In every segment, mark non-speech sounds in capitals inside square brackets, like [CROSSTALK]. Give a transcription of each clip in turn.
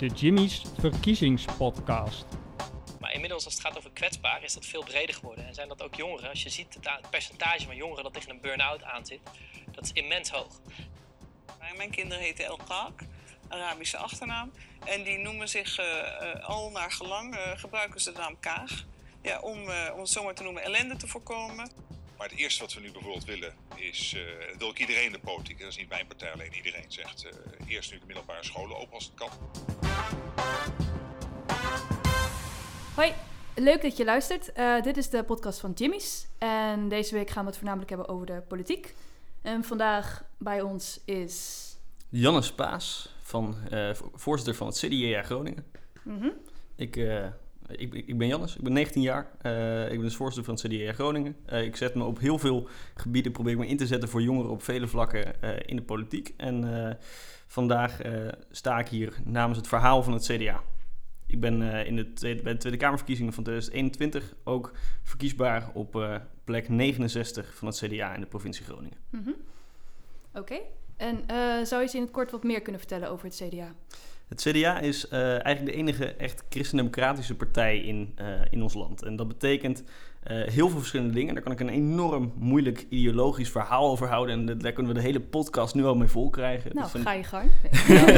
de Jimmy's verkiezingspodcast. Maar inmiddels, als het gaat over kwetsbaar, is dat veel breder geworden. En zijn dat ook jongeren. Als je ziet het, het percentage van jongeren dat tegen een burn-out aanzit, dat is immens hoog. Mijn kinderen heten El Kaak, Arabische achternaam. En die noemen zich uh, uh, al naar gelang, uh, gebruiken ze de naam Kaag. Ja, om, om het zomaar te noemen, ellende te voorkomen. Maar het eerste wat we nu bijvoorbeeld willen is, uh, wil ik iedereen in de politiek, dat is niet mijn partij alleen, iedereen zegt uh, eerst nu de middelbare scholen open als het kan. Hoi, leuk dat je luistert. Uh, dit is de podcast van Jimmy's en deze week gaan we het voornamelijk hebben over de politiek. En vandaag bij ons is... Janne Spaas, van, voorzitter van het CDA Groningen. Mm -hmm. Ik ik, ik, ben Jannes, ik ben 19 jaar. Uh, ik ben dus voorzitter van het CDA Groningen. Uh, ik zet me op heel veel gebieden, probeer me in te zetten voor jongeren op vele vlakken uh, in de politiek. En vandaag sta ik hier namens het verhaal van het CDA. Ik ben in de tweede, bij de Tweede Kamerverkiezingen van 2021 ook verkiesbaar op plek 69 van het CDA in de provincie Groningen. -hmm. Oké, en zou je eens in het kort wat meer kunnen vertellen over het CDA? Het CDA is uh, eigenlijk de enige echt christendemocratische partij in, uh, in ons land. En dat betekent uh, heel veel verschillende dingen. Daar kan ik een enorm moeilijk ideologisch verhaal over houden. En daar kunnen we de hele podcast nu al mee vol krijgen. Nou, ga je gang.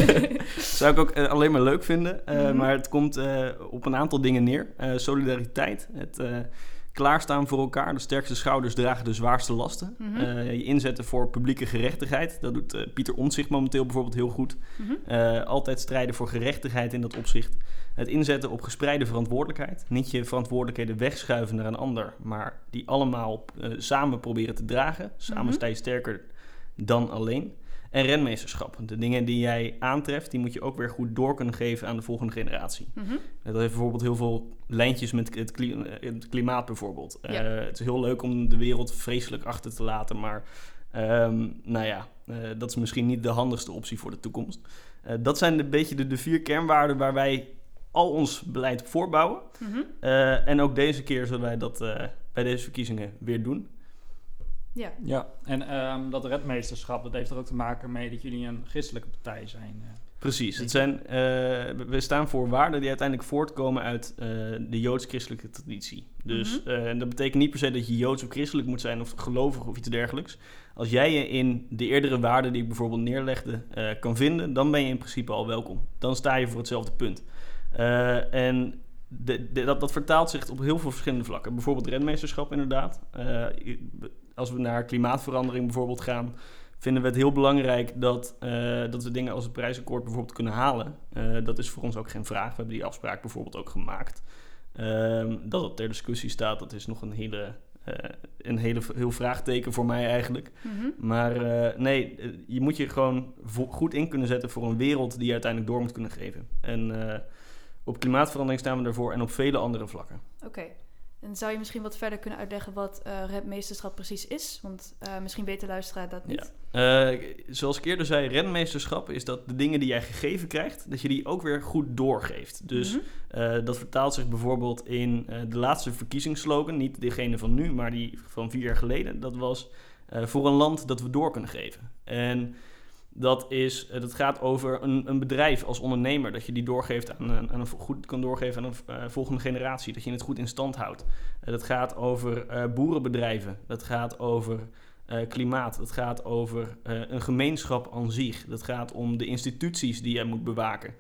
[LAUGHS] zou ik ook alleen maar leuk vinden. Mm -hmm. Maar het komt op een aantal dingen neer. solidariteit, het klaarstaan voor elkaar. De sterkste schouders dragen de zwaarste lasten. Mm -hmm. uh, je inzetten voor publieke gerechtigheid. Dat doet uh, Pieter Omtzigt momenteel bijvoorbeeld heel goed. Mm -hmm. uh, altijd strijden voor gerechtigheid in dat opzicht. Het inzetten op gespreide verantwoordelijkheid. Niet je verantwoordelijkheden wegschuiven naar een ander, maar die allemaal samen proberen te dragen. Samen mm -hmm. sta je sterker dan alleen. En renmeesterschap. De dingen die jij aantreft, die moet je ook weer goed door kunnen geven aan de volgende generatie. Mm -hmm. Dat heeft bijvoorbeeld heel veel lijntjes met het, het klimaat bijvoorbeeld. Ja. Uh, het is heel leuk om de wereld vreselijk achter te laten, maar um, nou ja, uh, dat is misschien niet de handigste optie voor de toekomst. Uh, dat zijn een beetje de, de, vier kernwaarden waar wij al ons beleid voorbouwen. Mm -hmm. en ook deze keer zullen wij dat bij deze verkiezingen weer doen. Ja, ja en um, dat redmeesterschap, dat heeft er ook te maken mee dat jullie een christelijke partij zijn. Precies, het zijn, uh, we staan voor waarden die uiteindelijk voortkomen uit uh, de joods-christelijke traditie. Dus mm -hmm. uh, dat betekent niet per se dat je joods of christelijk moet zijn of gelovig of iets dergelijks. Als jij je in de eerdere waarden die ik bijvoorbeeld neerlegde kan vinden, dan ben je in principe al welkom. Dan sta je voor hetzelfde punt. en de, de, dat, dat vertaalt zich op heel veel verschillende vlakken. Bijvoorbeeld renmeesterschap inderdaad als we naar klimaatverandering bijvoorbeeld gaan, vinden we het heel belangrijk dat, uh, dat we dingen als het prijsakkoord bijvoorbeeld kunnen halen. Uh, dat is voor ons ook geen vraag. We hebben die afspraak bijvoorbeeld ook gemaakt. Uh, dat het ter discussie staat, dat is nog een hele, uh, een hele heel vraagteken voor mij eigenlijk. Mm -hmm. Maar nee, je moet je gewoon goed in kunnen zetten voor een wereld die je uiteindelijk door moet kunnen geven. En op klimaatverandering staan we ervoor en op vele andere vlakken. Oké. Okay. En zou je misschien wat verder kunnen uitleggen wat uh, precies is? Want uh, misschien weet de luisteraar dat niet. Ja. Uh, zoals ik eerder zei, renmeesterschap is dat de dingen die jij gegeven krijgt, dat je die ook weer goed doorgeeft. Dus mm -hmm. dat vertaalt zich bijvoorbeeld in de laatste verkiezingsslogan, niet degene van nu, maar die van vier jaar geleden. Dat was voor een land dat we door kunnen geven. En dat, is, dat gaat over een, een bedrijf als ondernemer. Dat je die doorgeeft aan, een, goed kan doorgeven aan een uh, volgende generatie. Dat je het goed in stand houdt. Uh, dat gaat over boerenbedrijven. Dat gaat over klimaat. Dat gaat over een gemeenschap aan zich. Dat gaat om de instituties die je moet bewaken.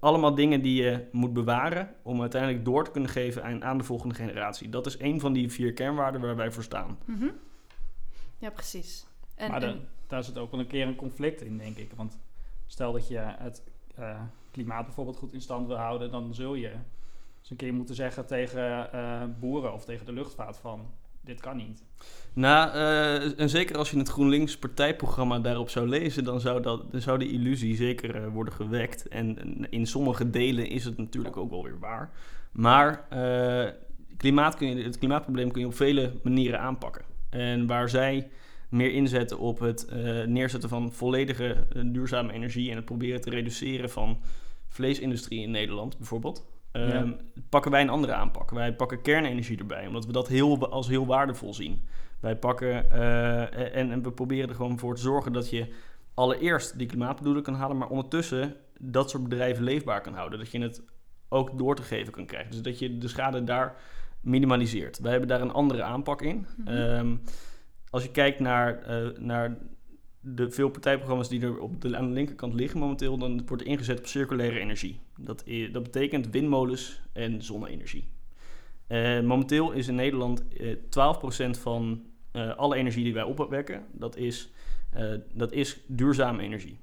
allemaal dingen die je moet bewaren om uiteindelijk door te kunnen geven aan, de volgende generatie. Dat is een van die vier kernwaarden waar wij voor staan. -hmm. Ja, precies. En, maar de, en daar zit ook wel een keer een conflict in, denk ik. Want stel dat je het uh, klimaat bijvoorbeeld goed in stand wil houden, dan zul je eens een keer moeten zeggen tegen uh, boeren of tegen de luchtvaart van dit kan niet. Nou, uh, en zeker als je het GroenLinks partijprogramma daarop zou lezen, dan zou, dat, dan zou die illusie zeker worden gewekt. En in sommige delen is het natuurlijk ook wel weer waar. Maar klimaat kun je, het klimaatprobleem kun je op vele manieren aanpakken. En waar zij meer inzetten op het uh, neerzetten van volledige uh, duurzame energie en het proberen te reduceren van vleesindustrie in Nederland bijvoorbeeld. Um, ja. Pakken wij een andere aanpak. Wij pakken kernenergie erbij, omdat we dat heel, als heel waardevol zien. Wij pakken uh, en, en, we proberen er gewoon voor te zorgen dat je allereerst die klimaatdoelen kan halen, maar ondertussen dat soort bedrijven leefbaar kan houden. Dat je het ook door te geven kan krijgen. Dus dat je de schade daar minimaliseert. Wij hebben daar een andere aanpak in. Mhm. Ehm, als je kijkt naar, eh, naar de veel partijprogramma's die er op de, aan de linkerkant liggen momenteel, dan wordt er ingezet op circulaire energie. Dat, dat betekent windmolens en zonne-energie. Eh, momenteel is in Nederland eh 12% van eh, alle energie die wij opwekken, dat is, dat is duurzame energie.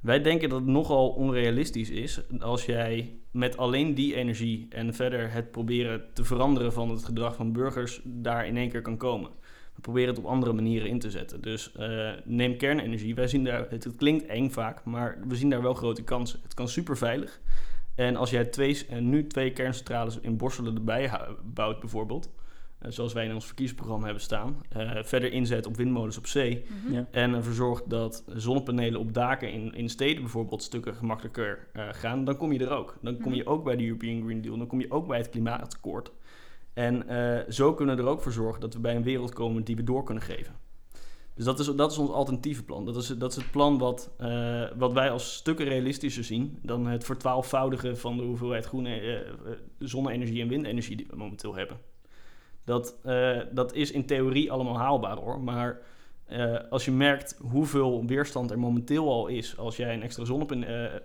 Wij denken dat het nogal onrealistisch is als jij met alleen die energie en verder het proberen te veranderen van het gedrag van burgers daar in één keer kan komen. We proberen het op andere manieren in te zetten. Dus eh, neem kernenergie. Wij zien daar, het, het klinkt eng vaak, maar we zien daar wel grote kansen. Het kan super veilig. En als jij twee, nu twee kerncentrales in Borselen erbij bouwt bijvoorbeeld, eh, zoals wij in ons verkiezingsprogramma hebben staan, eh, verder inzet op windmolens op zee, Mhm. Ja. en ervoor zorgt dat zonnepanelen op daken in, in steden bijvoorbeeld stukken gemakkelijker eh, gaan, dan kom je er ook. Dan kom je ook bij de European Green Deal, dan kom je ook bij het klimaatakkoord. En eh, zo kunnen we er ook voor zorgen dat we bij een wereld komen die we door kunnen geven. Dus dat is, dat is ons alternatieve plan. Dat is, dat is het plan wat, eh, wat wij als stukken realistischer zien dan het vertwaalvoudige van de hoeveelheid groene eh, zonne-energie en windenergie die we momenteel hebben. Dat, dat is in theorie allemaal haalbaar hoor, maar als je merkt hoeveel weerstand er momenteel al is als jij een extra,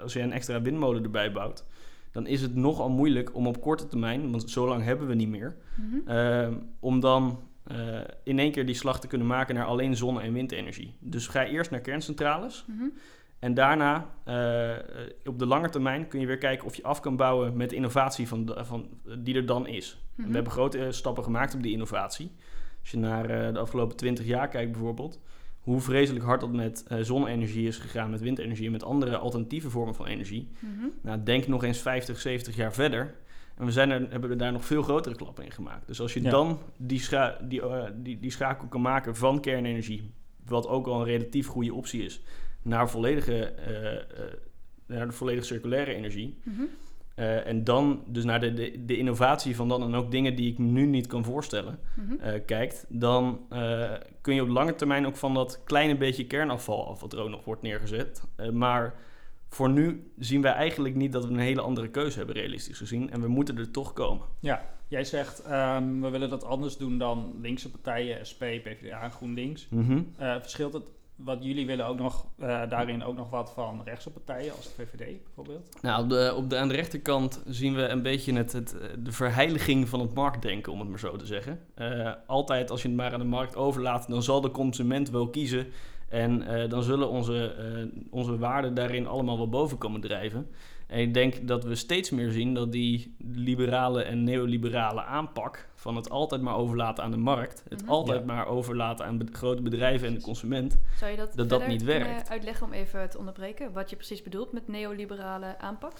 als jij een extra windmolen erbij bouwt, dan is het nogal moeilijk om op korte termijn, want zo lang hebben we niet meer, Mhm. Ehm, om dan eh, in één keer die slag te kunnen maken naar alleen zonne- en windenergie. Dus ga eerst naar kerncentrales Mhm. en daarna eh, op de lange termijn kun je weer kijken of je af kan bouwen met de innovatie van, de- van, die er dan is. Mhm. we hebben grote eh, stappen gemaakt op die innovatie. Als je naar de afgelopen 20 jaar kijkt bijvoorbeeld, hoe vreselijk hard dat met eh, zonne-energie is gegaan, met windenergie en met andere alternatieve vormen van energie. Mhm. Nou, denk nog eens 50, 70 jaar verder. En we zijn er, hebben er daar nog veel grotere klappen in gemaakt. Dus als je Ja. dan die, scha die, eh, die, die schakel kan maken van kernenergie, wat ook al een relatief goede optie is, naar volledige, eh, eh, naar de volledig circulaire energie. Mhm. Eh, en dan dus naar de, de, de innovatie van dan en ook dingen die ik nu niet kan voorstellen, Mhm. eh, kijkt, dan eh, kun je op lange termijn ook van dat kleine beetje kernafval af wat er ook nog wordt neergezet. Eh, maar voor nu zien wij eigenlijk niet dat we een hele andere keuze hebben, realistisch gezien. En we moeten er toch komen. Ja, jij zegt ehm, we willen dat anders doen dan linkse partijen, SP, PvdA en GroenLinks. Mhm. Eh, verschilt het wat jullie willen ook nog eh, daarin ook nog wat van rechtse partijen als de VVD bijvoorbeeld? Nou, op de, op de, aan de rechterkant zien we een beetje het, het, de verheiliging van het marktdenken, om het maar zo te zeggen. Eh, altijd als je het maar aan de markt overlaat, dan zal de consument wel kiezen. En eh, dan zullen onze, onze waarden daarin allemaal wel boven komen drijven. En ik denk dat we steeds meer zien dat die liberale en neoliberale aanpak van het altijd maar overlaten aan de markt, het Mhm. altijd Ja. maar overlaten aan be- grote bedrijven en de consument, Zou je dat, dat niet kunnen werkt. uitleggen om even te onderbreken? Wat je precies bedoelt met neoliberale aanpak?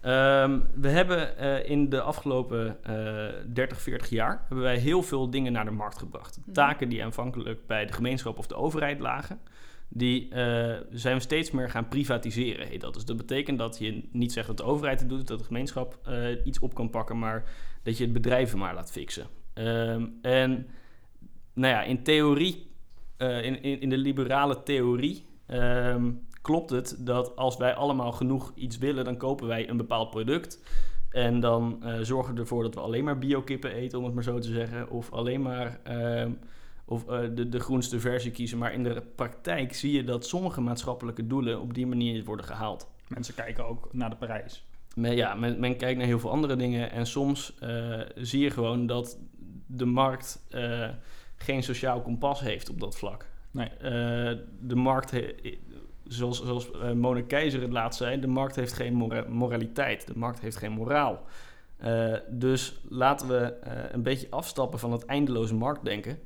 Ehm, we hebben eh, in de afgelopen eh 30, 40 jaar hebben wij heel veel dingen naar de markt gebracht. Mhm. Taken die aanvankelijk bij de gemeenschap of de overheid lagen, die eh, zijn we steeds meer gaan privatiseren. Heet dat. Dus dat betekent dat je niet zegt dat de overheid het doet, dat de gemeenschap eh, iets op kan pakken, maar dat je het bedrijven maar laat fixen. Ehm, en nou ja, in theorie, eh, in, in, de liberale theorie, ehm, klopt het dat als wij allemaal genoeg iets willen, dan kopen wij een bepaald product. En dan zorgen we ervoor dat we alleen maar biokippen eten, om het maar zo te zeggen. Of alleen maar ehm, of, eh, de, de groenste versie kiezen. Maar in de praktijk zie je dat sommige maatschappelijke doelen op die manier worden gehaald. Mensen kijken ook naar de prijs. Men, ja, men, men kijkt naar heel veel andere dingen. En soms eh, zie je gewoon dat de markt eh, geen sociaal kompas heeft op dat vlak. Nee. De markt, zoals, zoals Mona Keizer het laatst zei, de markt heeft geen mora- moraliteit. De markt heeft geen moraal. Dus laten we een beetje afstappen van het eindeloze marktdenken.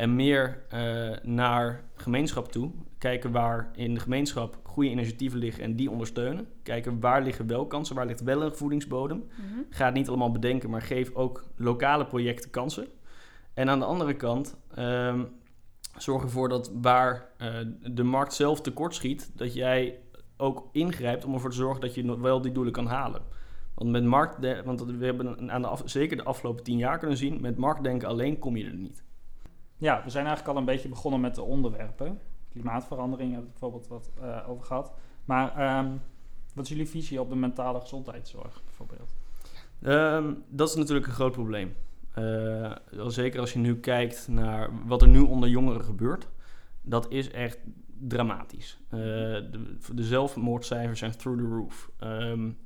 En meer eh, naar gemeenschap toe. Kijken waar in de gemeenschap goede initiatieven liggen en die ondersteunen. Kijken waar liggen wel kansen, waar ligt wel een voedingsbodem. Mhm. Ga het niet allemaal bedenken, maar geef ook lokale projecten kansen. En aan de andere kant, ehm, zorg ervoor dat waar eh, de markt zelf tekortschiet, dat jij ook ingrijpt om ervoor te zorgen dat je nog wel die doelen kan halen. Want met markt, want we hebben aan de af, zeker de afgelopen tien jaar kunnen zien, met marktdenken alleen kom je er niet. Ja, we zijn eigenlijk al een beetje begonnen met de onderwerpen. Klimaatverandering hebben we bijvoorbeeld wat eh, over gehad. Maar ehm, Wat is jullie visie op de mentale gezondheidszorg bijvoorbeeld? Ehm, dat is natuurlijk een groot probleem. Uh, zeker als je nu kijkt naar wat er nu onder jongeren gebeurt. Dat is echt dramatisch. Uh, de, zelfmoordcijfers zijn through the roof. Um,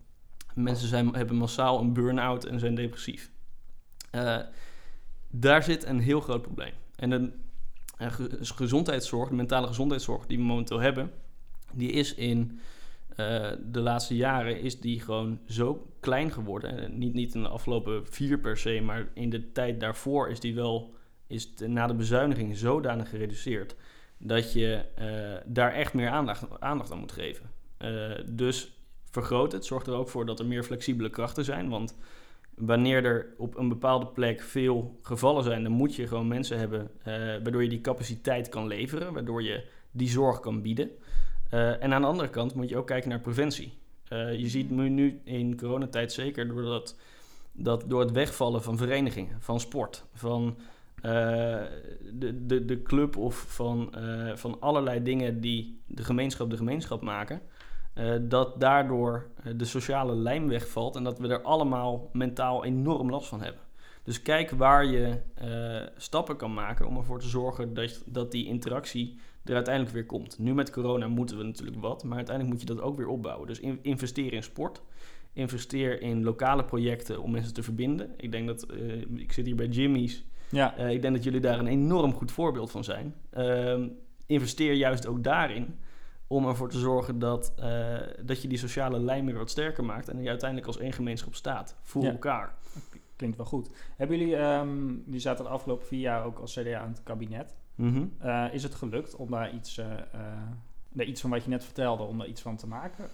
mensen zijn, hebben massaal een burn-out en zijn depressief. Daar zit een heel groot probleem. En de gezondheidszorg, de mentale gezondheidszorg die we momenteel hebben, die is in uh, de laatste jaren is die gewoon zo klein geworden. En niet, niet in de afgelopen vier per se, maar in de tijd daarvoor is die wel, is na de bezuiniging zodanig gereduceerd dat je daar echt meer aandacht, aandacht aan moet geven. Dus vergroot het. Zorg er ook voor dat er meer flexibele krachten zijn. Want wanneer er op een bepaalde plek veel gevallen zijn, dan moet je gewoon mensen hebben waardoor je die capaciteit kan leveren, waardoor je die zorg kan bieden. Uh, en aan de andere kant moet je ook kijken naar preventie. Uh, je ziet nu, nu in coronatijd zeker doordat, dat door het wegvallen van verenigingen, van sport, van de, de, de club of van, van allerlei dingen die de gemeenschap de gemeenschap maken, dat daardoor de sociale lijm wegvalt en dat we er allemaal mentaal enorm last van hebben. Dus kijk waar je stappen kan maken om ervoor te zorgen dat, dat die interactie er uiteindelijk weer komt. Nu met corona moeten we natuurlijk wat, maar uiteindelijk moet je dat ook weer opbouwen. Dus in, investeer in sport. Investeer in lokale projecten om mensen te verbinden. Ik denk dat, uh, ik zit hier bij Jimmy's. Ja. Ik denk dat jullie daar een enorm goed voorbeeld van zijn. Uh, investeer juist ook daarin om ervoor te zorgen dat, uh, dat je die sociale lijn weer wat sterker maakt en je uiteindelijk als één gemeenschap staat voor ja. elkaar. Klinkt wel goed. Hebben jullie, um, jullie zaten de afgelopen vier jaar ook als CDA aan het kabinet. Mm uh, is het gelukt om daar iets, uh, uh, iets van wat je net vertelde, om daar iets van te maken?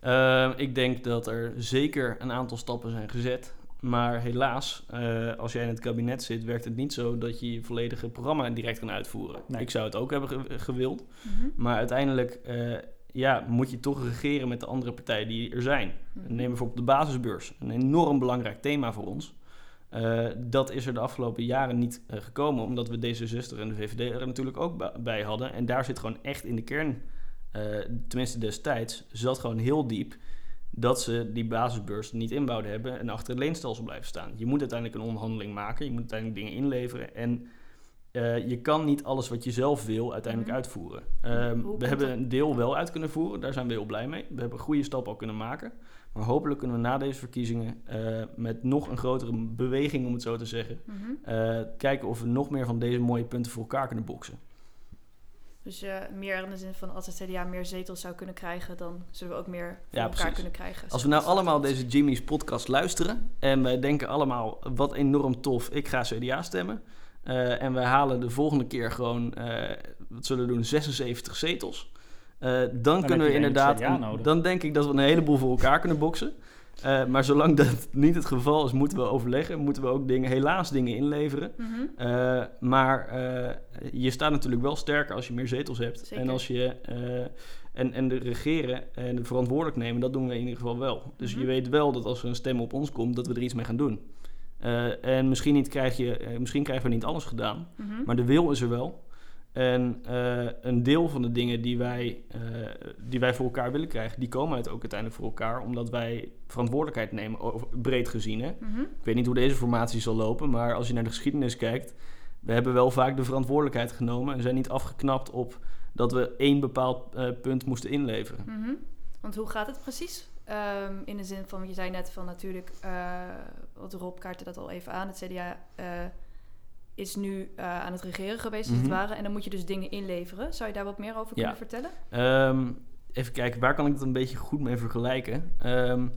Ehm, ik denk dat er zeker een aantal stappen zijn gezet. Maar helaas, als jij in het kabinet zit, werkt het niet zo dat je je volledige programma direct kan uitvoeren. Nee. Ik zou het ook hebben ge gewild. Mm -hmm. Maar uiteindelijk ja, moet je toch regeren met de andere partijen die er zijn. Mm -hmm. Neem bijvoorbeeld de basisbeurs. Een enorm belangrijk thema voor ons. Uh, dat is er de afgelopen jaren niet uh, gekomen, omdat we D66 en de VVD er natuurlijk ook bij hadden. En daar zit gewoon echt in de kern, uh, tenminste destijds, zat gewoon heel diep dat ze die basisbeurs niet inbouwden hebben en achter het leenstelsel blijven staan. Je moet uiteindelijk een onderhandeling maken, je moet uiteindelijk dingen inleveren en je kan niet alles wat je zelf wil uiteindelijk mm -hmm. uitvoeren. we hebben een deel wel uit kunnen voeren, daar zijn we heel blij mee. We hebben goede stappen al kunnen maken. Maar hopelijk kunnen we na deze verkiezingen uh, met nog een grotere beweging, om het zo te zeggen, mm -hmm. uh, kijken of we nog meer van deze mooie punten voor elkaar kunnen boksen. Dus uh, meer in de zin van als het CDA meer zetels zou kunnen krijgen, dan zullen we ook meer voor ja, elkaar precies. kunnen krijgen. Als we nou allemaal deze Jimmy's podcast luisteren en wij denken allemaal wat enorm tof, ik ga CDA stemmen. en we halen de volgende keer gewoon, wat zullen we doen, 76 zetels. Uh, dan, dan, kunnen we inderdaad. Dan denk ik dat we een heleboel voor elkaar kunnen boksen. Uh, maar zolang dat [LAUGHS] niet het geval is, moeten we overleggen. Moeten we ook dingen, helaas dingen inleveren. Mm -hmm. uh, maar je staat natuurlijk wel sterker als je meer zetels hebt. Zeker. En als je. en, en de regeren en de verantwoordelijk nemen, dat doen we in ieder geval wel. Dus mm -hmm. je weet wel dat als er een stem op ons komt, dat we er iets mee gaan doen. en misschien, niet krijg je, misschien krijgen we niet alles gedaan. Mm -hmm. Maar de wil is er wel. En uh, een deel van de dingen die wij, uh, die wij voor elkaar willen krijgen, die komen uit ook uiteindelijk voor elkaar, omdat wij verantwoordelijkheid nemen, over, breed gezien. Hè? Mm -hmm. Ik weet niet hoe deze formatie zal lopen, maar als je naar de geschiedenis kijkt, we hebben wel vaak de verantwoordelijkheid genomen en zijn niet afgeknapt op dat we één bepaald uh, punt moesten inleveren. Mm -hmm. Want hoe gaat het precies? Um, in de zin van, je zei net van natuurlijk, wat Rob kaartte dat al even aan, het CDA is nu uh, aan het regeren geweest, als mm -hmm. het ware. En dan moet je dus dingen inleveren. Zou je daar wat meer over kunnen ja. vertellen? Um, even kijken, waar kan ik het een beetje goed mee vergelijken? Um,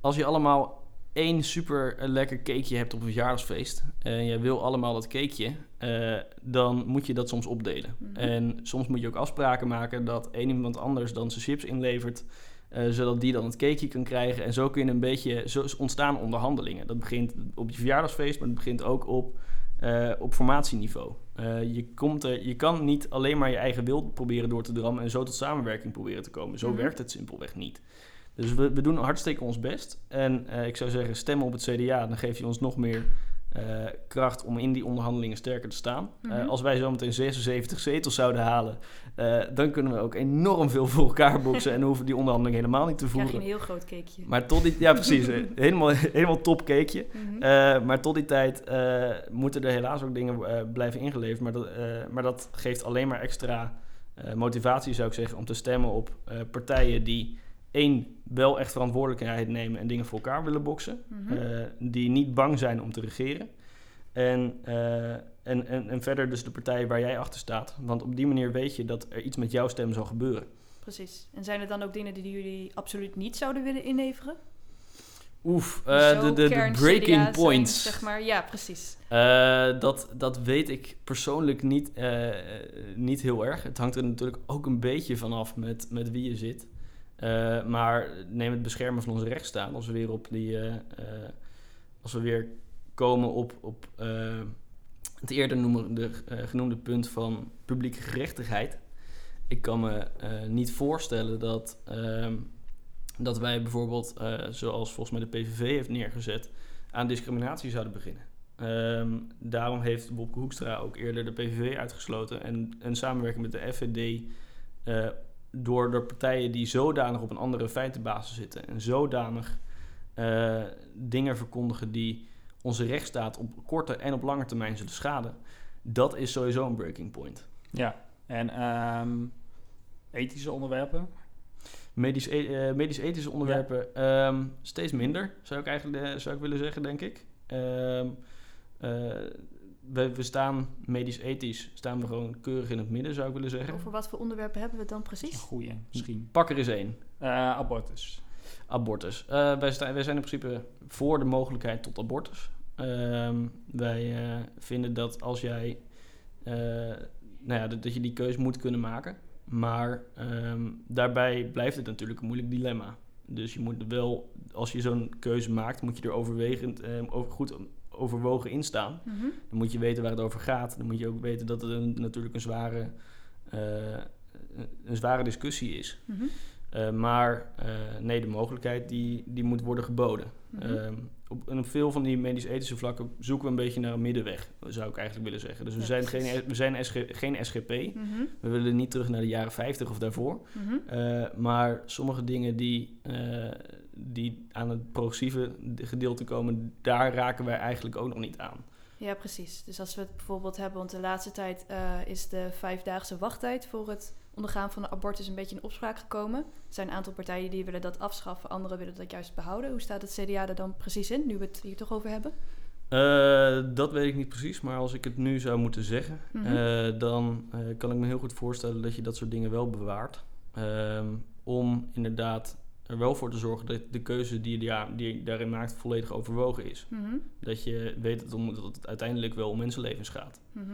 als je allemaal één super lekker cakeje hebt op een verjaardagsfeest... en je wil allemaal dat cakeje... Uh, dan moet je dat soms opdelen. Mm -hmm. En soms moet je ook afspraken maken... dat één iemand anders dan zijn chips inlevert... Uh, zodat die dan het cakeje kan krijgen. En zo kun je een beetje... Zo ontstaan onderhandelingen. Dat begint op je verjaardagsfeest... maar het begint ook op uh, op formatieniveau. Uh, je, komt er, je kan niet alleen maar je eigen wil proberen door te drammen en zo tot samenwerking proberen te komen. Zo mm -hmm. werkt het simpelweg niet. Dus we, we doen hartstikke ons best. En uh, ik zou zeggen, stemmen op het CDA, dan geef je ons nog meer eh, kracht om in die onderhandelingen sterker te staan. Eh, Mhm. als wij zometeen 76 zetels zouden halen, eh, dan kunnen we ook enorm veel voor elkaar boksen en [LAUGHS] hoeven die onderhandeling helemaal niet te krijg je voeren. een heel groot cakeje. Maar tot die, ja precies, [LAUGHS] helemaal, helemaal top cakeje. Mhm. Maar tot die tijd moeten er helaas ook dingen blijven ingeleverd. Maar dat, maar dat geeft alleen maar extra motivatie, zou ik zeggen, om te stemmen op partijen die één, wel echt verantwoordelijkheid nemen en dingen voor elkaar willen boksen. Mhm. Eh, die niet bang zijn om te regeren. En, eh, en, en, en verder dus de partijen waar jij achter staat. Want op die manier weet je dat er iets met jouw stem zal gebeuren. Precies. En zijn er dan ook dingen die jullie absoluut niet zouden willen inleveren? Oef, eh, de, de, breaking zijn, points. zeg maar. Ja, precies. Dat, dat weet ik persoonlijk niet, niet heel erg. Het hangt er natuurlijk ook een beetje vanaf met, met wie je zit. Eh, maar neem het beschermen van onze rechtsstaat. Als we weer op die. eh, eh, als we weer komen op, op het eerder genoemde punt van publieke gerechtigheid. Ik kan me niet voorstellen dat, ehm, dat wij bijvoorbeeld, zoals volgens mij de PVV heeft neergezet, aan discriminatie zouden beginnen. Ehm, daarom heeft Bobke Hoekstra ook eerder de PVV uitgesloten en een samenwerking met de FVD eh, door de partijen die zodanig op een andere feitenbasis zitten en zodanig eh, dingen verkondigen die onze rechtsstaat op korte en op lange termijn zullen schaden. Dat is sowieso een breaking point. Ja, en ehm, ethische onderwerpen. Medisch, e- eh, medisch-ethische onderwerpen ehm, steeds minder, zou ik eigenlijk eh, zou ik willen zeggen, denk ik. Ehm, eh, we, we staan medisch-ethisch, staan we gewoon keurig in het midden, zou ik willen zeggen. Over wat voor onderwerpen hebben we het dan een precies? goeie, misschien. Pak er eens één. Eh, abortus. Abortus. Eh, wij, sta- wij zijn in principe voor de mogelijkheid tot abortus. Ehm, wij eh, vinden dat als jij, eh, nou ja, dat, dat je die keuze moet kunnen maken. Maar ehm, daarbij blijft het natuurlijk een moeilijk dilemma. Dus je moet wel, als je zo'n keuze maakt, moet je er overwegend, eh, over, goed overwogen in staan. Mhm. Dan moet je weten waar het over gaat. Dan moet je ook weten dat het een, natuurlijk een zware, eh, een zware discussie is. Mhm. Uh, maar uh, nee, de mogelijkheid die, die moet worden geboden. Mhm. Um, op, en op veel van die medisch-ethische vlakken zoeken we een beetje naar een middenweg, zou ik eigenlijk willen zeggen. Dus we Ja, zijn, precies. geen, we zijn SG, geen SGP. We willen niet terug naar de jaren 50 of daarvoor. Maar sommige dingen die, die aan het progressieve gedeelte komen, daar raken wij eigenlijk ook nog niet aan. Ja, precies. Dus als we het bijvoorbeeld hebben, want de laatste tijd uh, is de vijfdaagse wachttijd voor het ondergaan van de abortus een beetje in opspraak gekomen. Er zijn een aantal partijen die willen dat afschaffen, anderen willen dat juist behouden. Hoe staat het CDA er dan precies in, nu we het hier toch over hebben? Uh, dat weet ik niet precies, maar als ik het nu zou moeten zeggen, Mhm. uh, dan kan ik me heel goed voorstellen dat je dat soort dingen wel bewaart. Um, om inderdaad er wel voor te zorgen dat de keuze die je, ja, die je daarin maakt volledig overwogen is. Mhm. Dat je weet dat het, om, dat het uiteindelijk wel om mensenlevens gaat. Mhm.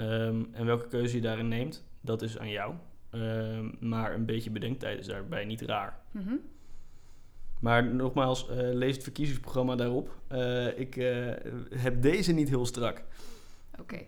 Um, en welke keuze je daarin neemt, dat is aan jou. Um, maar een beetje bedenktijd is daarbij niet raar. Mhm. Maar nogmaals, uh, lees het verkiezingsprogramma daarop. Uh, ik uh, heb deze niet heel strak. Oké.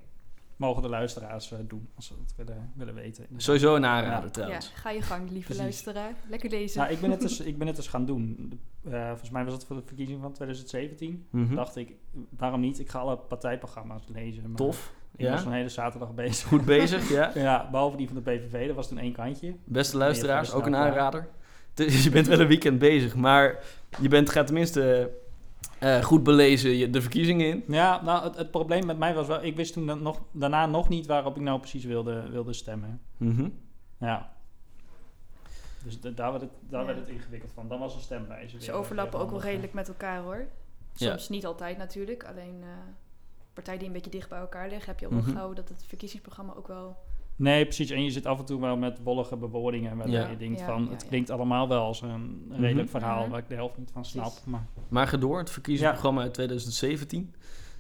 Mogen de luisteraars uh, doen als ze het willen, willen weten. Sowieso een aanrader Ja. trouwens. Ja, ga je gang, lieve Precies. luisteraar. Lekker lezen. Nou, ik ben, het dus, [LAUGHS] ik ben het dus gaan doen. Uh, volgens mij was het voor de verkiezing van 2017. Mhm. dacht ik, waarom niet? Ik ga alle partijprogramma's lezen. Maar Tof. Ik was Ja. een hele zaterdag [LAUGHS] bezig. Goed bezig, ja. [LAUGHS] Ja, behalve die van de PVV, dat was toen één kantje. Beste luisteraars, ook een dat aanrader. Dus je bent wel een weekend bezig, maar je bent, gaat tenminste eh, goed belezen je, de verkiezingen in. Ja, nou, het, het probleem met mij was wel, ik wist toen dan nog, daarna nog niet waarop ik nou precies wilde, wilde stemmen. Mhm. Ja. Dus da- daar, werd het, daar Ja. werd het ingewikkeld van. Dan was een stemwijze. Ze overlappen ook wel redelijk met elkaar hoor. Ja. Soms niet altijd natuurlijk. Alleen eh, partijen die een beetje dicht bij elkaar liggen, heb je Mhm. wel gauw dat het verkiezingsprogramma ook wel. Nee, precies. En je zit af en toe wel met wollige bewoordingen. Waardoor Ja. je denkt Ja, van, ja, het ja. klinkt allemaal wel als een redelijk Mhm. verhaal Mhm. waar ik de helft niet van snap. Precies. Maar Maar ga door, het verkiezingsprogramma uit 2017.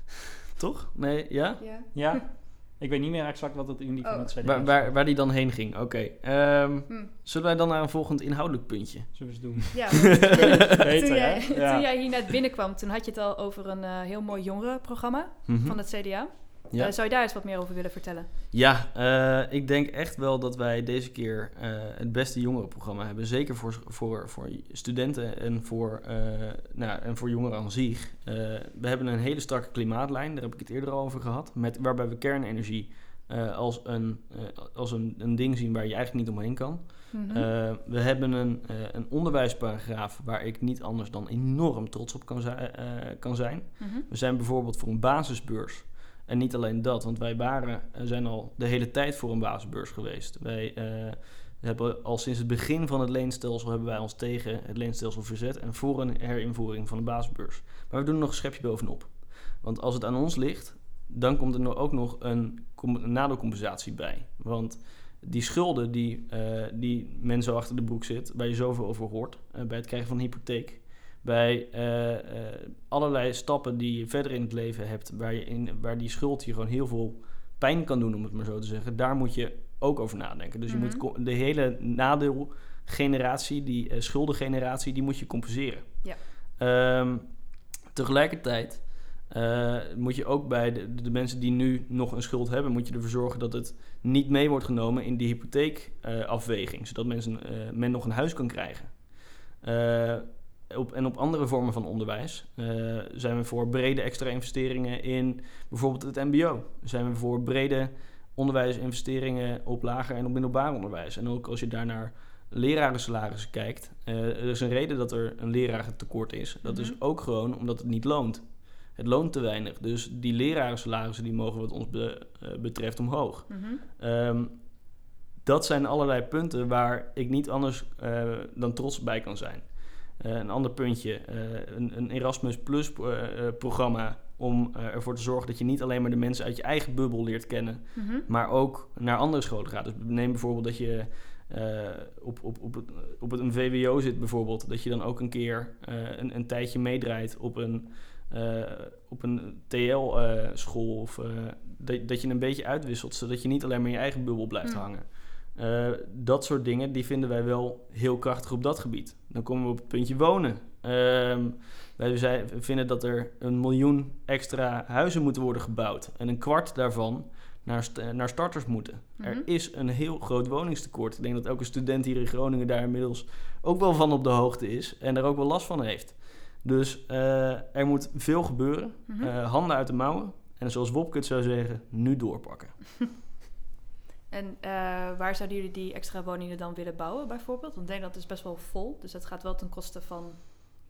[LAUGHS] Toch? Nee, ja? Ja. ja, ik weet niet meer exact wat het in die van Oh. het CDA Waar, waar, waar die dan heen ging. Oké. Ehm, Hm. zullen wij dan naar een volgend inhoudelijk puntje? Zullen we eens doen? Ja, want [LAUGHS] Beter, toen, jij, toen jij hier net binnenkwam, toen had je het al over een eh, heel mooi jongerenprogramma Mhm. van het CDA. Ja. Eh, zou je daar eens wat meer over willen vertellen? Ja, eh, ik denk echt wel dat wij deze keer eh, het beste jongerenprogramma hebben. Zeker voor, voor, voor studenten en voor, nou, en voor jongeren aan zich. We hebben een hele strakke klimaatlijn, daar heb ik het eerder al over gehad. Met, waarbij we kernenergie als, een, als een, een ding zien waar je eigenlijk niet omheen kan. Eh, we hebben een, een onderwijsparagraaf waar ik niet anders dan enorm trots op kan, zi- kan zijn. Mhm. We zijn bijvoorbeeld voor een basisbeurs. En niet alleen dat, want wij waren, eh, zijn al de hele tijd voor een basisbeurs geweest. Wij eh, hebben al sinds het begin van het leenstelsel hebben wij ons tegen het leenstelsel verzet en voor een herinvoering van de basisbeurs. Maar we doen er nog een schepje bovenop. Want als het aan ons ligt, dan komt er ook nog een, een nadelcompensatie bij. Want die schulden die, eh, die men zo achter de broek zit, waar je zoveel over hoort, bij het krijgen van een hypotheek, bij eh, eh, allerlei stappen die je verder in het leven hebt, waar, je in, waar die schuld je gewoon heel veel pijn kan doen, om het maar zo te zeggen, daar moet je ook over nadenken. Dus je moet Mhm. de hele nadeelgeneratie, die eh, schuldengeneratie, die moet je compenseren. Ja. Ehm, tegelijkertijd moet je ook bij de, de mensen die nu nog een schuld hebben, moet je ervoor zorgen dat het niet mee wordt genomen in die hypotheekafweging, zodat mensen, men nog een huis kan krijgen. Op, en op andere vormen van onderwijs eh, zijn we voor brede extra investeringen in bijvoorbeeld het MBO. Zijn we voor brede onderwijsinvesteringen op lager en op middelbaar onderwijs. En ook als je daar naar lerarensalarissen kijkt, eh, er is een reden dat er een lerarentekort is. Dat is Mhm. ook gewoon omdat het niet loont. Het loont te weinig. Dus die lerarensalarissen die mogen wat ons be- eh, betreft omhoog. Mhm. Ehm, dat zijn allerlei punten waar ik niet anders dan trots bij kan zijn. Eh, een ander puntje, eh, een, een Erasmus Plus eh, programma om ervoor te zorgen dat je niet alleen maar de mensen uit je eigen bubbel leert kennen, Mhm. maar ook naar andere scholen gaat. Dus neem bijvoorbeeld dat je op, op, op, het, op het, een VWO zit bijvoorbeeld, dat je dan ook een keer een, een tijdje meedraait op een, op een TL-school. of dat, dat je een beetje uitwisselt, zodat je niet alleen maar in je eigen bubbel blijft Mm. hangen. Eh, dat soort dingen, die vinden wij wel heel krachtig op dat gebied. Dan komen we op het puntje wonen. Ehm, wij vinden dat er een miljoen extra huizen moeten worden gebouwd. En een kwart daarvan naar, st- naar starters moeten. Er Mhm. is een heel groot woningstekort. Ik denk dat elke student hier in Groningen daar inmiddels ook wel van op de hoogte is. En er ook wel last van heeft. Dus eh, er moet veel gebeuren. Mhm. Eh, handen uit de mouwen. En zoals Wopke het zou zeggen, nu doorpakken. [LAUGHS] En eh, waar zouden jullie die extra woningen dan willen bouwen, bijvoorbeeld? Want Nederland is best wel vol, dus dat gaat wel ten koste van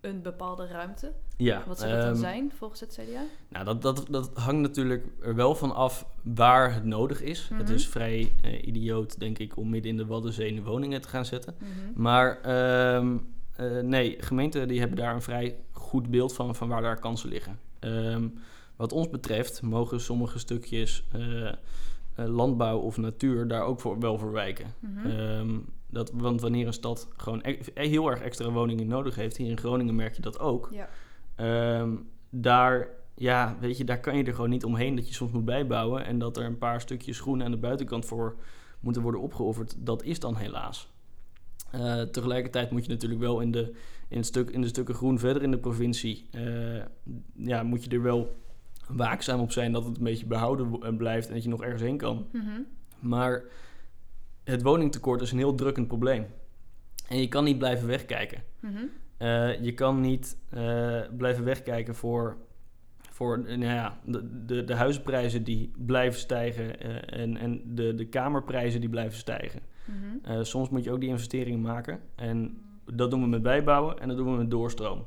een bepaalde ruimte. Ja, Wat zou dat dan ehm, zijn, volgens het CDA? Nou, dat, dat, dat hangt natuurlijk er wel van af waar het nodig is. Het Mhm. is vrij eh, idioot, denk ik, om midden in de Waddenzee woningen te gaan zetten. Mhm. Maar ehm, eh, nee, gemeenten die hebben daar een vrij goed beeld van, van waar daar kansen liggen. Ehm, wat ons betreft mogen sommige stukjes landbouw of natuur daar ook voor, wel voor wijken. Mhm. Ehm, dat, want wanneer een stad gewoon e- heel erg extra woningen nodig heeft, hier in Groningen merk je dat ook. Ja. Ehm, daar, ja, weet je, daar kan je er gewoon niet omheen dat je soms moet bijbouwen en dat er een paar stukjes groen aan de buitenkant voor moeten worden opgeofferd. Dat is dan helaas. Eh, tegelijkertijd moet je natuurlijk wel in de, in, het stuk, in de stukken groen verder in de provincie, eh, ja, moet je er wel waakzaam op zijn dat het een beetje behouden eh, blijft en dat je nog ergens heen kan. Mhm. Maar het woningtekort is een heel drukkend probleem. En je kan niet blijven wegkijken. Mhm. Eh, je kan niet eh, blijven wegkijken voor, voor nou ja, de, de, de huizenprijzen die blijven stijgen eh, en, en de, de kamerprijzen die blijven stijgen. Mhm. Soms moet je ook die investeringen maken. En dat doen we met bijbouwen en dat doen we met doorstroom.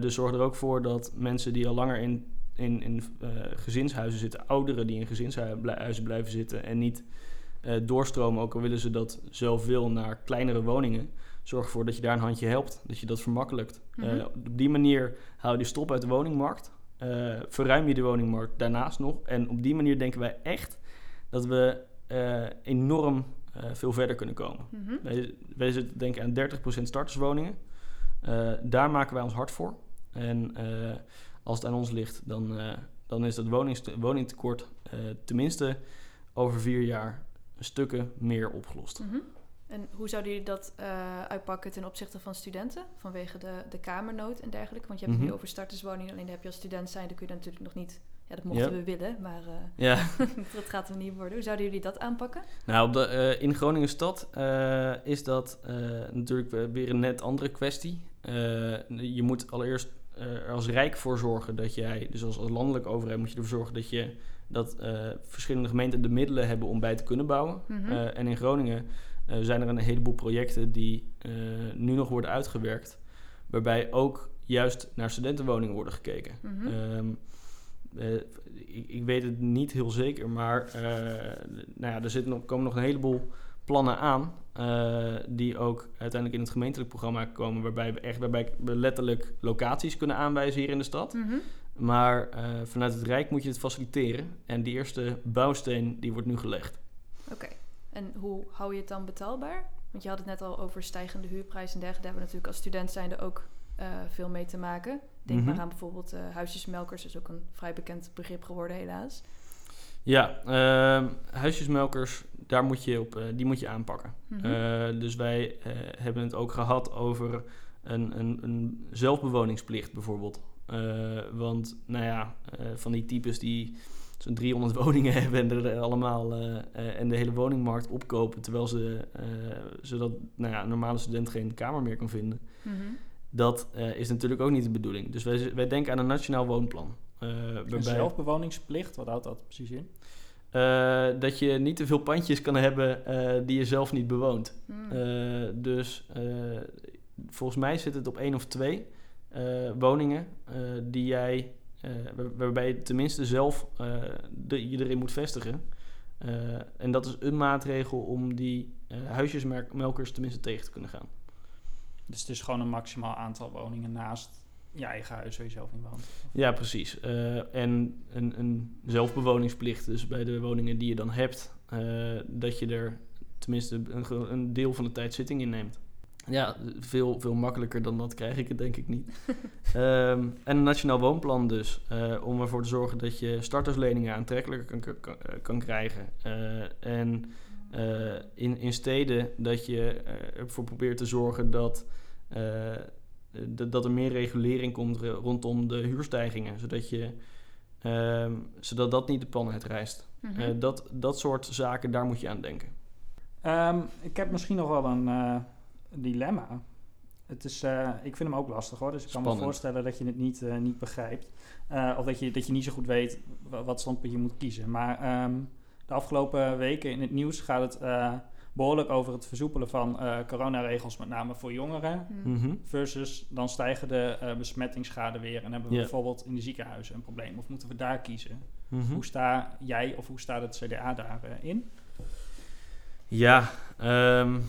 Dus zorg er ook voor dat mensen die al langer in, in, in eh, gezinshuizen zitten, ouderen die in gezinshuizen blijven zitten en niet eh, doorstromen, ook al willen ze dat zelf wil, naar kleinere woningen. Zorg ervoor dat je daar een handje helpt, dat je dat vermakkelijkt. Mhm. Eh, op die manier haal je de stop uit de woningmarkt. verruim je de woningmarkt daarnaast nog. En op die manier denken wij echt dat we enorm veel verder kunnen komen. Mhm. Wij, wij zitten denken aan 30% starterswoningen. Daar maken wij ons hard voor. En als het aan ons ligt, dan, eh, dan is dat woningtekort eh, tenminste over vier jaar stukken meer opgelost. Mhm. En hoe zouden jullie dat uh, uitpakken ten opzichte van studenten? Vanwege de, de kamernood en dergelijke. Want je hebt het Mhm. nu over starterswoningen. Alleen heb je als student zijn, dan kun je dat natuurlijk nog niet... Ja, dat mochten we willen, maar eh, Ja, [LAUGHS] dat gaat er niet worden. Hoe zouden jullie dat aanpakken? nou op de, eh, in Groningen stad eh, is dat eh, natuurlijk we- weer een net andere kwestie. Eh, je moet allereerst eh, er als Rijk voor zorgen dat jij, dus als, als landelijke overheid moet je ervoor zorgen dat je dat eh, verschillende gemeenten de middelen hebben om bij te kunnen bouwen. Mhm. Eh, en in Groningen eh, zijn er een heleboel projecten die eh, nu nog worden uitgewerkt, waarbij ook juist naar studentenwoningen worden gekeken. Mhm. Ehm, eh, ik, ik weet het niet heel zeker, maar eh, nou ja, er nog, komen nog een heleboel plannen aan. eh, die ook uiteindelijk in het gemeentelijk programma komen, waarbij we echt waarbij we letterlijk locaties kunnen aanwijzen hier in de stad. Mhm. Maar eh, vanuit het Rijk moet je het faciliteren. En die eerste bouwsteen die wordt nu gelegd. Oké. En hoe hou je het dan betaalbaar? Want je had het net al over stijgende huurprijzen en dergelijke. Daar hebben we natuurlijk als student zijnde ook eh, veel mee te maken. Denk Mhm. maar aan bijvoorbeeld huisjesmelkers. Dat is ook een vrij bekend begrip geworden helaas. Ja, ehm, huisjesmelkers, daar moet je op, eh, die moet je aanpakken. Mhm. Eh, dus wij eh, hebben het ook gehad over een, een, een zelfbewoningsplicht bijvoorbeeld. Want, nou ja, van die types die zo'n 300 [LAUGHS] woningen hebben en er allemaal en de hele woningmarkt opkopen, terwijl ze, zodat nou ja, een normale student geen kamer meer kan vinden. Mhm. Dat is natuurlijk ook niet de bedoeling. Dus wij, wij denken aan een nationaal woonplan. Eh, Een waarbij zelfbewoningsplicht, wat houdt dat precies in? eh, dat je niet te veel pandjes kan hebben eh, die je zelf niet bewoont. Mm. Eh, dus eh, volgens mij zit het op één of twee eh, woningen eh, die jij, eh, waar- waarbij je tenminste zelf eh, de, iedereen moet vestigen. Eh, en dat is een maatregel om die eh, huisjesmelkers tenminste tegen te kunnen gaan. Dus het is gewoon een maximaal aantal woningen naast je eigen huis je zelf in woont. Ja, precies. Eh, en een, een zelfbewoningsplicht, dus bij de woningen die je dan hebt, eh, dat je er tenminste een, een deel van de tijd zitting in neemt. Ja, veel, veel makkelijker dan dat krijg ik het denk ik niet. [LAUGHS] Ehm, en een nationaal woonplan dus, eh, om ervoor te zorgen dat je startersleningen aantrekkelijker kan, kan, kan krijgen. En in, in steden dat je ervoor probeert te zorgen dat, dat, dat er meer regulering komt rondom de huurstijgingen, zodat, je, ehm, zodat dat niet de pan uitrijst. Mhm. Eh, dat, dat soort zaken, daar moet je aan denken. Ehm, ik heb misschien nog wel een eh, dilemma. Het is, eh, ik vind hem ook lastig hoor, dus ik kan me voorstellen dat je het niet, eh, niet begrijpt. Eh, of dat je, dat je niet zo goed weet wa- wat standpunt je moet kiezen. Maar ehm, de afgelopen weken in het nieuws gaat het eh, behoorlijk over het versoepelen van eh, coronaregels, met name voor jongeren. Mm. Mhm. Versus dan stijgen de eh, besmettingsgraden weer en hebben we bijvoorbeeld in de ziekenhuizen een probleem. Of moeten we daar kiezen? Mhm. Hoe sta jij of hoe staat het CDA daarin? in? Ja, ehm,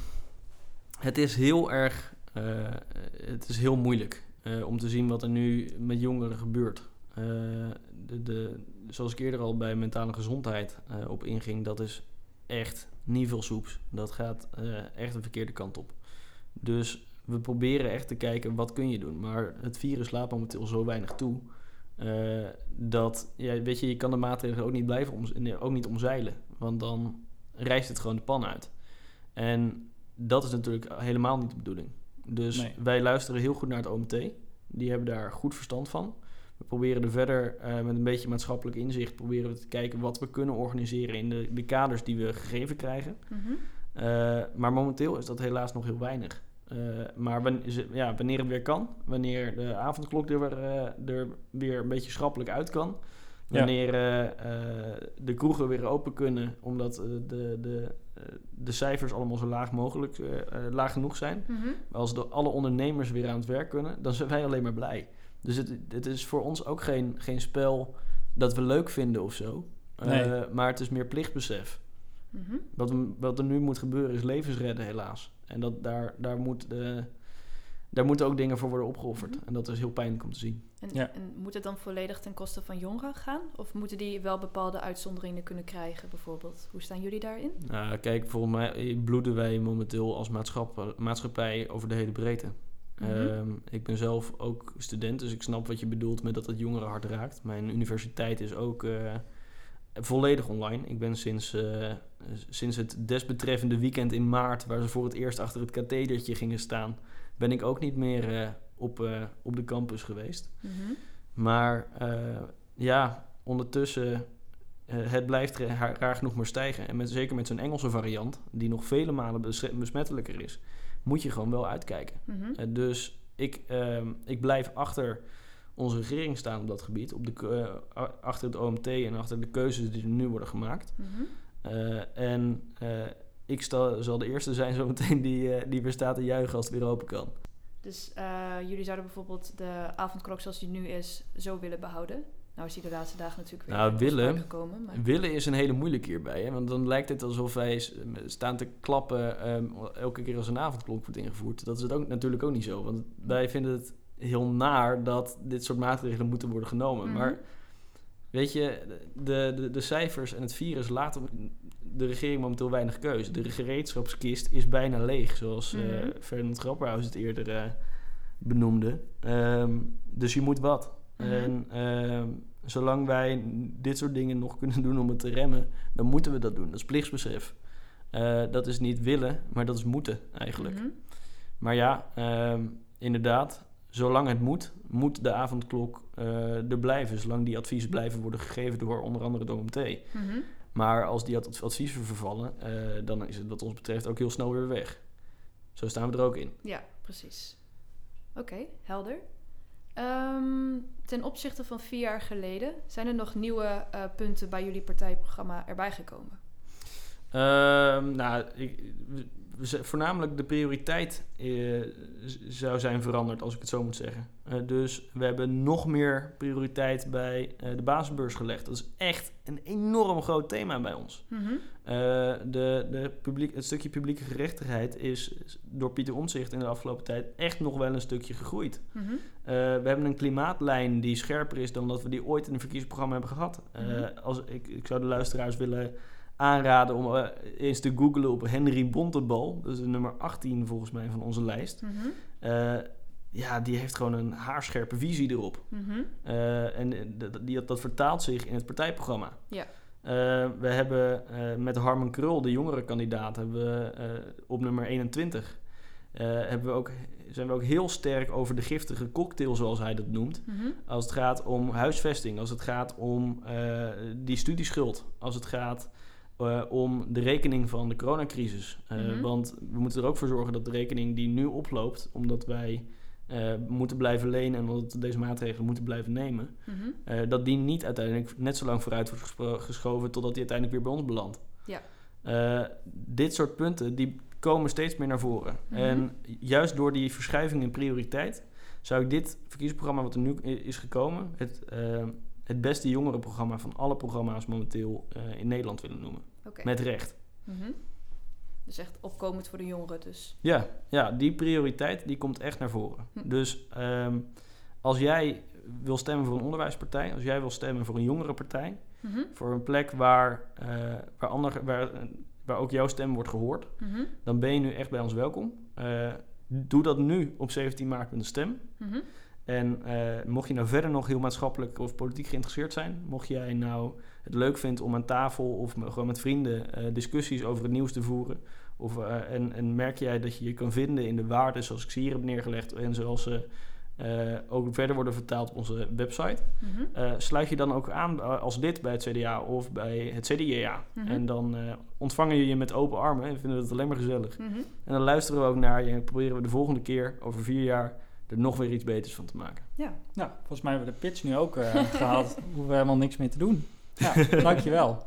het is heel erg, eh, het is heel moeilijk eh, om te zien wat er nu met jongeren gebeurt. Eh, de, de, zoals ik eerder al bij mentale gezondheid eh, op inging, dat is echt niet veel soeps. Dat gaat eh, echt de verkeerde kant op. Dus we proberen echt te kijken wat kun je doen. Maar het virus laat momenteel zo weinig toe. eh, dat, ja, weet je, je kan de maatregelen ook niet blijven om, nee, ook niet omzeilen. Want dan rijst het gewoon de pan uit. En dat is natuurlijk helemaal niet de bedoeling. Dus Nee. wij luisteren heel goed naar het OMT. Die hebben daar goed verstand van. We proberen er verder eh, met een beetje maatschappelijk inzicht... proberen we te kijken wat we kunnen organiseren... in de, de kaders die we gegeven krijgen. Mhm. Eh, maar momenteel is dat helaas nog heel weinig. Eh, maar wan- ze- ja, wanneer het weer kan, wanneer de avondklok er, weer, eh, er weer een beetje schrappelijk uit kan, Ja. wanneer eh, eh, de kroegen weer open kunnen, omdat de, de, de cijfers allemaal zo laag mogelijk, laag genoeg zijn. Mhm. Als de, alle ondernemers weer aan het werk kunnen, dan zijn wij alleen maar blij. Dus het, het is voor ons ook geen, geen spel dat we leuk vinden of zo. Eh, maar het is meer plichtbesef. Mhm. Wat, er- wat er nu moet gebeuren is levens redden, helaas. En dat, daar, daar, moet de, daar moeten ook dingen voor worden opgeofferd. Mhm. En dat is heel pijnlijk om te zien. En, Ja. en moet het dan volledig ten koste van jongeren gaan? Of moeten die wel bepaalde uitzonderingen kunnen krijgen, bijvoorbeeld? Hoe staan jullie daarin? Nou, kijk, volgens mij bloeden wij momenteel als maatschap, maatschappij over de hele breedte. Mhm. Ehm, ik ben zelf ook student, dus ik snap wat je bedoelt met dat het jongeren hard raakt. Mijn universiteit is ook eh, volledig online. Ik ben sinds, eh, sinds het desbetreffende weekend in maart, waar ze voor het eerst achter het kathedertje gingen staan, ben ik ook niet meer eh, op, op de campus geweest. Mhm. Maar ja, ondertussen, eh, het blijft ra- raar genoeg maar stijgen. En met, zeker met zo'n Engelse variant, die nog vele malen bes- besmettelijker is, moet je gewoon wel uitkijken. Mhm. Eh, dus ik, ehm, ik blijf achter onze regering staan op dat gebied, op de, eh, achter het OMT en achter de keuzes die er nu worden gemaakt. Mhm. Eh, en ik sta, zal de eerste zijn zometeen die, die weer staat te juichen als het weer open kan. Dus jullie zouden bijvoorbeeld de avondklok zoals die nu is zo willen behouden. Nou is die de laatste dagen natuurlijk weer Nou, willen- gekomen. Maar... Willen is een hele moeilijke hierbij. Hè? Want dan lijkt het alsof wij staan te klappen ehm, elke keer als een avondklok wordt ingevoerd. Dat is het ook, natuurlijk ook niet zo. Want wij vinden het heel naar dat dit soort maatregelen moeten worden genomen. Mhm. Maar weet je, de, de, de cijfers en het virus laten de regering momenteel weinig keuze. De gereedschapskist is bijna leeg, zoals. Ferdinand Grapperhaus het eerder eh, benoemde. Ehm, dus je moet wat. Mhm. En ehm, zolang wij dit soort dingen nog kunnen doen om het te remmen, dan moeten we dat doen. Dat is plichtsbesef. Eh, dat is niet willen, maar dat is moeten eigenlijk. Mhm. Maar ja, ehm, inderdaad, zolang het moet, moet de avondklok eh, er blijven. Zolang die adviezen blijven worden gegeven door onder andere de OMT. Mhm. Maar als die ad- adviezen vervallen, eh, dan is het wat ons betreft ook heel snel weer weg. Zo staan we er ook in. Ja, precies. Oké, helder. Ehm, ten opzichte van vier jaar geleden, zijn er nog nieuwe eh, punten bij jullie partijprogramma erbij gekomen? Ehm, nou, ik, voornamelijk de prioriteit eh, zou zijn veranderd, als ik het zo moet zeggen. Eh, dus we hebben nog meer prioriteit bij eh, de basisbeurs gelegd. Dat is echt een enorm groot thema bij ons. Mhm. De, de publiek, het stukje publieke gerechtigheid is door Pieter Omtzigt in de afgelopen tijd echt nog wel een stukje gegroeid. Mhm. We hebben een klimaatlijn die scherper is dan dat we die ooit in een verkiezingsprogramma hebben gehad. Eh, Mhm. als, ik, ik zou de luisteraars willen aanraden om eh, eens te googlen op Henry Bontebal. Dat is de nummer 18 volgens mij van onze lijst. Mhm. Eh, ja, die heeft gewoon een haarscherpe visie erop. Mhm. Eh, en dat, die, dat vertaalt zich in het partijprogramma. Ja. We hebben met Harman Krul, de jongere kandidaat, hebben we op nummer 21... eh, hebben we ook, zijn we ook heel sterk over de giftige cocktail, zoals hij dat noemt. Mhm. Als het gaat om huisvesting, als het gaat om die studieschuld, als het gaat eh, om de rekening van de coronacrisis. Eh, Mhm. Want we moeten er ook voor zorgen dat de rekening die nu oploopt, omdat wij eh, moeten blijven lenen en omdat we deze maatregelen moeten blijven nemen, Mhm. dat die niet uiteindelijk net zo lang vooruit wordt geschoven totdat die uiteindelijk weer bij ons belandt. Ja. Dit soort punten die komen steeds meer naar voren. Mhm. En juist door die verschuiving in prioriteit zou ik dit verkiezingsprogramma wat er nu is gekomen, het, het beste jongerenprogramma van alle programma's momenteel in Nederland willen noemen. Met recht. Mhm. Dus echt opkomend voor de jongeren dus. Ja, ja, die prioriteit die komt echt naar voren. Hm. Dus ehm, als jij wil stemmen voor een onderwijspartij, als jij wil stemmen voor een jongerenpartij, Mhm. voor een plek waar, eh, waar, ander, waar, waar ook jouw stem wordt gehoord, Mhm. dan ben je nu echt bij ons welkom. Eh, doe dat nu op 17 maart met een stem. En eh, mocht je nou verder nog heel maatschappelijk of politiek geïnteresseerd zijn, mocht jij nou het leuk vinden om aan tafel of gewoon met vrienden eh, discussies over het nieuws te voeren, of, eh, en, en merk jij dat je je kan vinden in de waarden zoals ik ze hier heb neergelegd en zoals ze eh, ook verder worden vertaald op onze website, Mhm. eh, sluit je dan ook aan als lid bij het CDA of bij het CDA. Mhm. En dan eh, ontvangen je je met open armen en vinden we het alleen maar gezellig. Mhm. En dan luisteren we ook naar je en proberen we de volgende keer, over vier jaar, er nog weer iets beters van te maken. Ja. Nou, volgens mij hebben we de pitch nu ook eh, [LAUGHS] gehaald. Hoeven we helemaal niks meer te doen. Ja, [LAUGHS] dankjewel.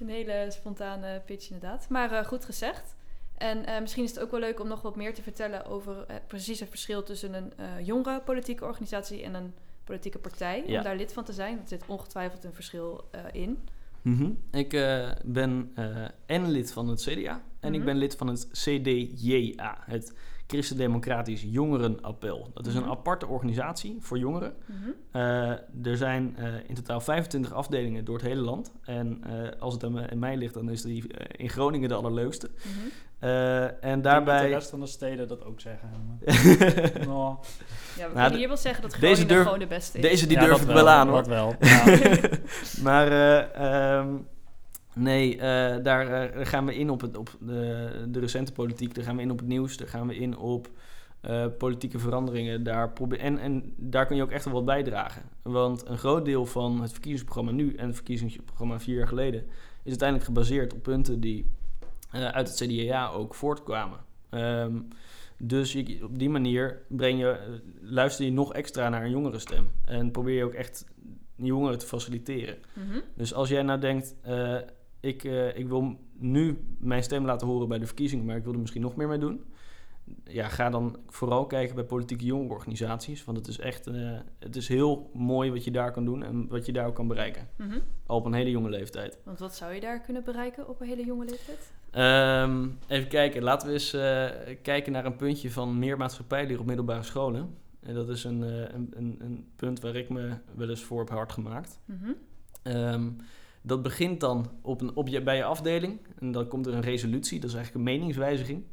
Een hele spontane pitch inderdaad. Maar eh, goed gezegd. En eh, misschien is het ook wel leuk om nog wat meer te vertellen over eh, precies het verschil tussen een eh jongere politieke organisatie en een politieke partij. Ja. Om daar lid van te zijn. Er zit ongetwijfeld een verschil eh, in. Mhm. Ik eh, ben eh en lid van het CDA en ik Mhm. ben lid van het CDJA, het Christendemocratisch Jongerenappel. Dat is een Mhm. aparte organisatie voor jongeren. Mhm. Eh, er zijn eh, in totaal 25 afdelingen door het hele land. En eh, als het aan mij- aan mij ligt, dan is die in Groningen de allerleukste. Eh, en Ik denk dat daarbij... de rest van de steden dat ook zeggen. [LAUGHS] Nou, Ja, we Nou, hier wel zeggen dat deze Groningen durf- gewoon de beste is. Deze die ja, durf dat ik wel aan hoor. Dat wel. [LAUGHS] Ja. maar eh, ehm, nee, eh, daar eh, gaan we in op, het, op de, de recente politiek. Daar gaan we in op het nieuws. Daar gaan we in op eh, politieke veranderingen. Daar en, en daar kun je ook echt wel wat bijdragen. Want een groot deel van het verkiezingsprogramma nu en het verkiezingsprogramma vier jaar geleden is uiteindelijk gebaseerd op punten die uit het CDA ook voortkwamen. Ehm, dus je, op die manier breng je, luister je nog extra naar een jongerenstem. En probeer je ook echt jongeren te faciliteren. Mhm. Dus als jij nou denkt, ik, eh, ik wil nu mijn stem laten horen bij de verkiezingen, maar ik wil er misschien nog meer mee doen. Ja, ga dan vooral kijken bij politieke jongerenorganisaties. Want het is echt eh, het is heel mooi wat je daar kan doen en wat je daar ook kan bereiken. Al op een hele jonge leeftijd. Want wat zou je daar kunnen bereiken op een hele jonge leeftijd? Ehm, even kijken, laten we eens eh, kijken naar een puntje van meer maatschappijleer op middelbare scholen. En dat is een, een, een, een punt waar ik me wel eens voor heb hard gemaakt. Mhm. Ehm, dat begint dan op een, op je, bij je afdeling. En dan komt er een resolutie, dat is eigenlijk een meningswijziging.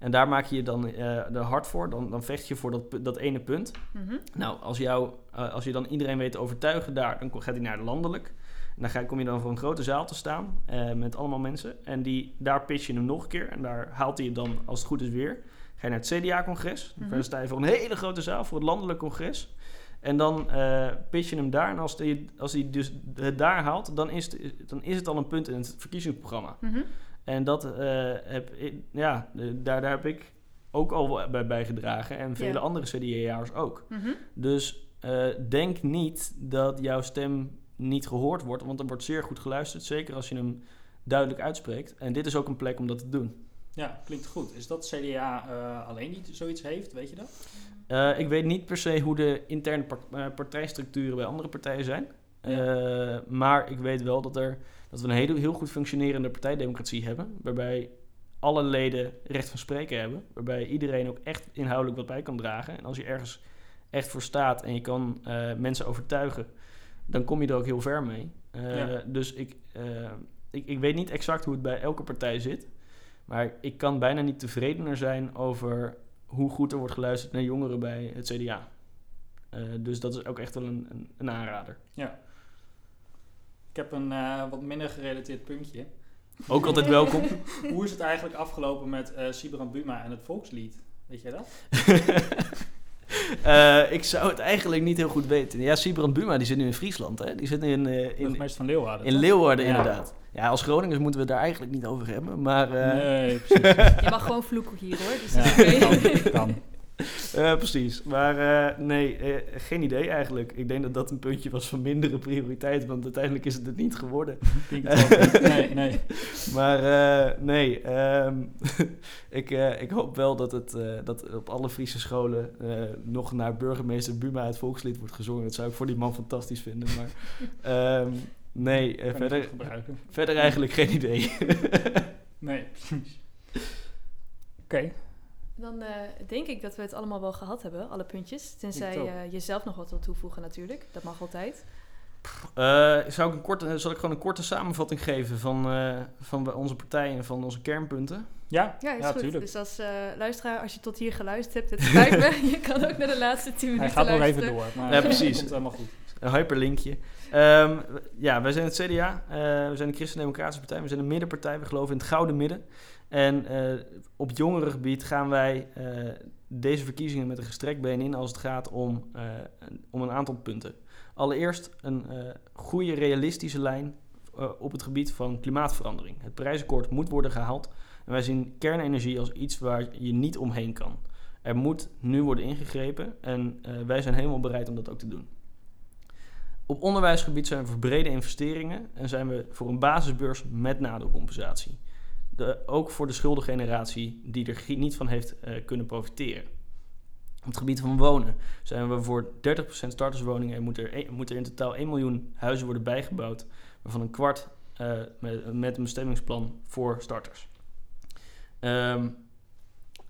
En daar maak je je dan eh er hard voor. Dan, dan vecht je voor dat, dat ene punt. Mhm. Nou, als, jou, eh, als je dan iedereen weet te overtuigen daar, dan gaat hij naar de landelijk. En dan ga, kom je dan voor een grote zaal te staan eh, met allemaal mensen. En die, daar pitch je hem nog een keer. En daar haalt hij je dan, als het goed is, weer. Ga je naar het CDA-congres. Mhm. Dan sta je voor een hele grote zaal, voor het landelijk congres. En dan eh pitch je hem daar. En als hij als die dus het daar haalt, dan is, het, dan is het al een punt in het verkiezingsprogramma. Mhm. En dat eh, heb ik, ja, daar, daar heb ik ook al bij bijgedragen. En vele Ja. andere CDA-jaars ook. Mhm. Dus eh, denk niet dat jouw stem niet gehoord wordt, want er wordt zeer goed geluisterd, zeker als je hem duidelijk uitspreekt. En dit is ook een plek om dat te doen. ja, klinkt goed. Is dat CDA eh, alleen die zoiets heeft, weet je dat? Eh, ik weet niet per se hoe de interne eh, partijstructuren bij andere partijen zijn. Eh, maar ik weet wel dat, er, dat we een heel, heel goed functionerende partijdemocratie hebben, waarbij alle leden recht van spreken hebben, waarbij iedereen ook echt inhoudelijk wat bij kan dragen. En als je ergens echt voor staat en je kan mensen overtuigen, dan kom je er ook heel ver mee. Ja. Dus ik, ik, ik weet niet exact hoe het bij elke partij zit, maar ik kan bijna niet tevredener zijn over hoe goed er wordt geluisterd naar jongeren bij het CDA. Eh, dus dat is ook echt wel een, een, een aanrader. Ik heb een eh, wat minder gerelateerd puntje. Ook altijd welkom. [LAUGHS] Hoe is het eigenlijk afgelopen met eh Sibrand Buma en het volkslied? Weet jij dat? [LAUGHS] Eh, ik zou het eigenlijk niet heel goed weten. Ja, Sibrand Buma die zit nu in Friesland. Hè? Die zit nu in, eh, in, Burgemeester van Leeuwarden. in? Leeuwarden Ja. inderdaad. Ja, als Groningers moeten we het daar eigenlijk niet over hebben. Maar eh, Nee, precies. Je mag gewoon vloeken hier hoor. Dus Ja, kan. [LAUGHS] eh, precies. Maar eh, nee, eh, geen idee eigenlijk. Ik denk dat dat een puntje was van mindere prioriteit. Want uiteindelijk is het het niet geworden. [LAUGHS] Nee, nee. Maar nee, ehm, [LAUGHS] ik, ik hoop wel dat, het, dat op alle Friese scholen nog naar burgemeester Buma het volkslied wordt gezongen. Dat zou ik voor die man fantastisch vinden. Maar ehm, nee, verder, verder eigenlijk geen idee. Nee, precies. Oké. Dan eh, denk ik dat we het allemaal wel gehad hebben, alle puntjes. Tenzij je jezelf nog wat wil toevoegen natuurlijk. Dat mag altijd. Eh, zou ik een korte, zal ik gewoon een korte samenvatting geven van, eh, van onze partij en van onze kernpunten? Ja, Ja, is ja, goed. tuurlijk. Dus als eh, luisteraar, als je tot hier geluisterd hebt, het spijt me. [LAUGHS] je kan ook naar de laatste tien Hij minuten gaat nog even door. Maar Ja, precies. komt helemaal goed. Een hyperlinkje. Ehm, ja, wij zijn het CDA. eh, we zijn de Christen-Democratische Partij. We zijn een middenpartij. We geloven in het gouden midden. En eh, op jongerengebied gaan wij eh, deze verkiezingen met een gestrekt been in als het gaat om, eh, een- om een aantal punten. Allereerst een goede, realistische lijn op het gebied van klimaatverandering. Het prijsakkoord moet worden gehaald. En wij zien kernenergie als iets waar je niet omheen kan. Er moet nu worden ingegrepen en wij zijn helemaal bereid om dat ook te doen. Op onderwijsgebied zijn we voor brede investeringen en zijn we voor een basisbeurs met nadeelcompensatie. Ook voor de schuldengeneratie die er niet van heeft eh, kunnen profiteren. Op het gebied van wonen zijn we voor 30% starterswoningen en moet er, moet er in totaal 1 miljoen huizen worden bijgebouwd, waarvan een kwart eh, met, met een bestemmingsplan voor starters. Ehm,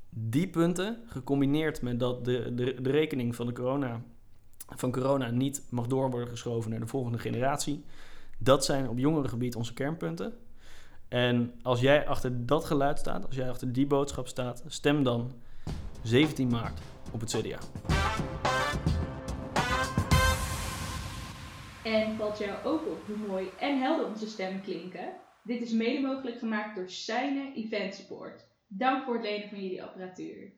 Die punten, gecombineerd met dat de, de, de rekening van, de corona, van corona niet mag door worden geschoven naar de volgende generatie, dat zijn op jongerengebied onze kernpunten. En als jij achter dat geluid staat, als jij achter die boodschap staat, stem dan 17 maart op het CDA. En valt jou ook op hoe mooi en helder onze stemmen klinken? Dit is mede mogelijk gemaakt door Seine Event Support. Dank voor het lenen van jullie apparatuur.